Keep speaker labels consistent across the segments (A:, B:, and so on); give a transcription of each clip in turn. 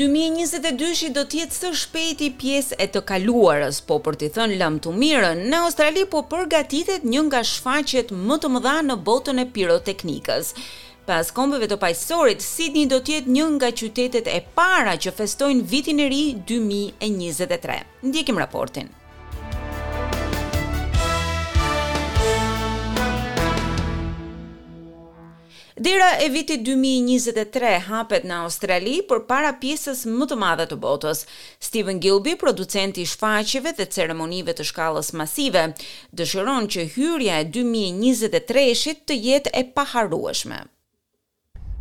A: Dy mijë e njëzet e dy-shi do të jetë së shpejti pjesë e të kaluarës, po për t'i thënë lamtumirën, në Australi po përgatitet një nga shfaqjet më të mëdha në botën e piroteknikës. Pas kombeve të paqësorit, Sydney do të jetë një nga qytetet e para që festojnë Vitin e Ri 2023. Ndjekim raportin. Dera e vitit dy mijë e njëzet e tre hapet në Australi përpara pjesës më të madhe të botës. Steven Gilby, producent i shfaqjeve dhe ceremonive të shkallës masive, dëshiron që hyrja e dy mijë e njëzet e tre-shit të jetë e paharrueshme.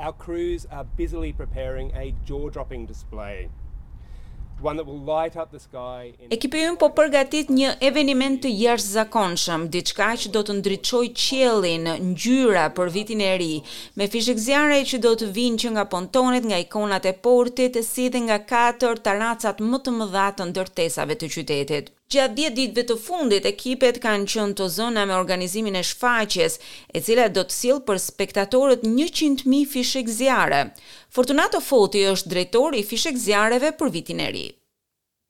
B: Our crews are busily preparing a jaw dropping
A: display. Ekipi ynë po përgatit një eveniment të jashtëzakonshëm, diçka që do të ndriçojë qiellin, ngjyra për vitin e ri, me fishekzjarre që do të vijnë që nga pontonet, nga ikonat e portit, si dhe nga katër tarracat më të mëdha të ndërtesave të qytetit. Gjatë dhjetë ditëve të fundit, ekipet kanë qenë të zëna me organizimin e shfaqjes, e cila do të sjellë për spektatorët njëqind mijë fishekzjarre. Fortunato Foti është drejtor i fishekzjarreve për Vitin e Ri.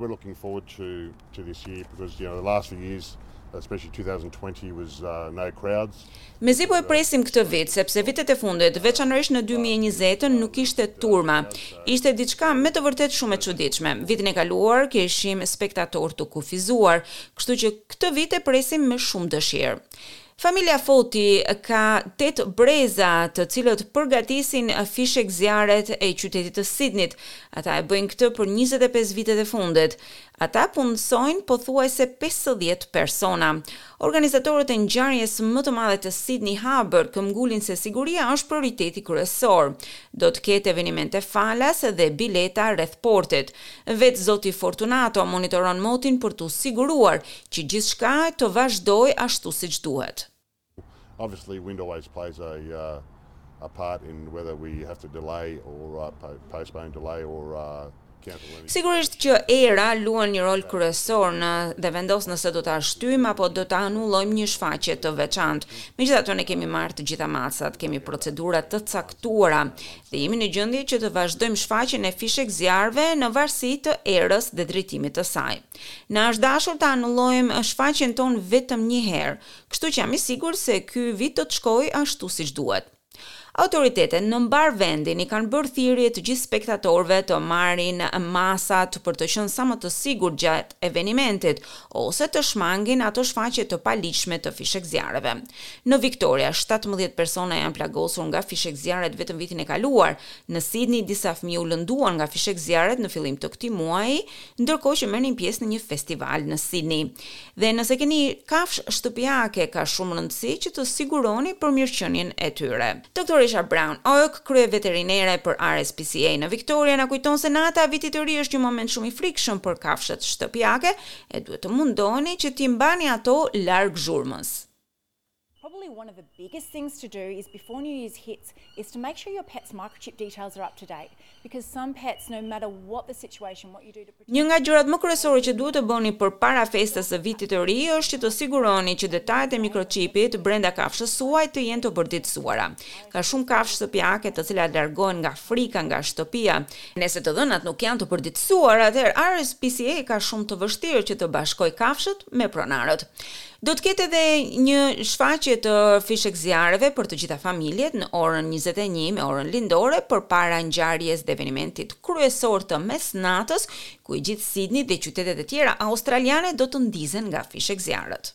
C: We're looking forward to to this year because you know the last few years, especially 2020 was no crowds.
A: Mezi po e presim këtë vit, sepse vitet e fundit, veçanërisht në dy mijë e njëzetën, nuk kishte turma. Ishte diçka me të vërtetë shumë e çuditshme. Vitin e kaluar kishim spektatorë të kufizuar, kështu që këtë vit e presim me shumë dëshirë. Familja Foti ka tetë breza, të cilët përgatisin fishekzjarret e qytetit të Sidnit. Ata e bëjnë këtë për njëzet e pesë vitet e fundit. Ata punësojnë pothuajse pesëdhjetë persona. Organizatorët e ngjarjes më të madhe të Sydney Harbour këmbgulin se siguria është prioriteti kryesor. Do të ketë evenimente falas dhe bileta rreth portit. Vetë zoti Fortunato monitoron motin për t'u siguruar që gjithçka të vazhdojë ashtu siç duhet.
C: Obviously wind always plays a uh, a part in whether we have to delay or uh, postpone delay or uh,
A: Sigurisht që era luan një rol kryesor në dhe vendos nëse do ta shtyjmë apo do ta anullojmë një shfaqje të veçantë. Megjithatë ne kemi marrë të gjitha masat, kemi procedura të caktuara dhe jemi në gjendje që të vazhdojmë shfaqjen e fishekzjarrëve në varësi të erës dhe drejtimit të saj. Na është dashur të anullojmë shfaqjen tonë vetëm një herë, Kështu që jam i sigurt se ky vit do të shkojë ashtu siç duhet. Autoritetet në mbarë vendin i kanë bërë thirrje të gjithë spektatorëve të marrin masat për të qenë sa më të sigurt gjatë evenimentit ose të shmangin ato shfaqje të paligjshme të fishekzjarreve. Në Victoria, shtatëmbëdhjetë persona janë plagosur nga fishekzjarret vetëm vitin e kaluar. Në Sidni disa fëmijë u lënduan nga fishekzjarret në fillim të këtij muaji, ndërkohë që merrnin pjesë në një festival në Sidni. Dhe nëse keni kafshë shtëpiake, ka shumë rëndësi që të siguroni për mirëqenien e tyre. Doktoresha Brown Oak, kryeveterinere për RSPCA në Victoria, na kujton se nata e Vitit të Ri është një moment shumë i frikshëm për kafshët shtëpiake e duhet të mundoni që t'i mbani ato larg zhurmës.
D: Probably one of the biggest things to do is before New Year's hits is to make sure your pet's microchip details are up to date because some pets no matter what the situation what you do to protect
A: Një nga gjërat më kryesore që duhet të bëni përpara festës së Vitit të Ri është që të siguroni që detajet e mikroçipit brenda kafshës suaj të jenë të përditësuara. Ka shumë kafshë shtëpiake të cilat largohen nga frika nga shtëpia. Nëse të dhënat nuk janë të përditësuara, atëherë RSPCA ka shumë të vështirë që të bashkojë kafshët me pronarët. Do të ketë edhe një shfaqje të fishekzjarreve për të gjitha familjet në orën 21 me orën lindore përpara ngjarjes dhe evenimentit kryesor të mesnatës, ku i gjithë Sidni dhe qytetet e tjera australiane do të ndizen nga fishekzjarret.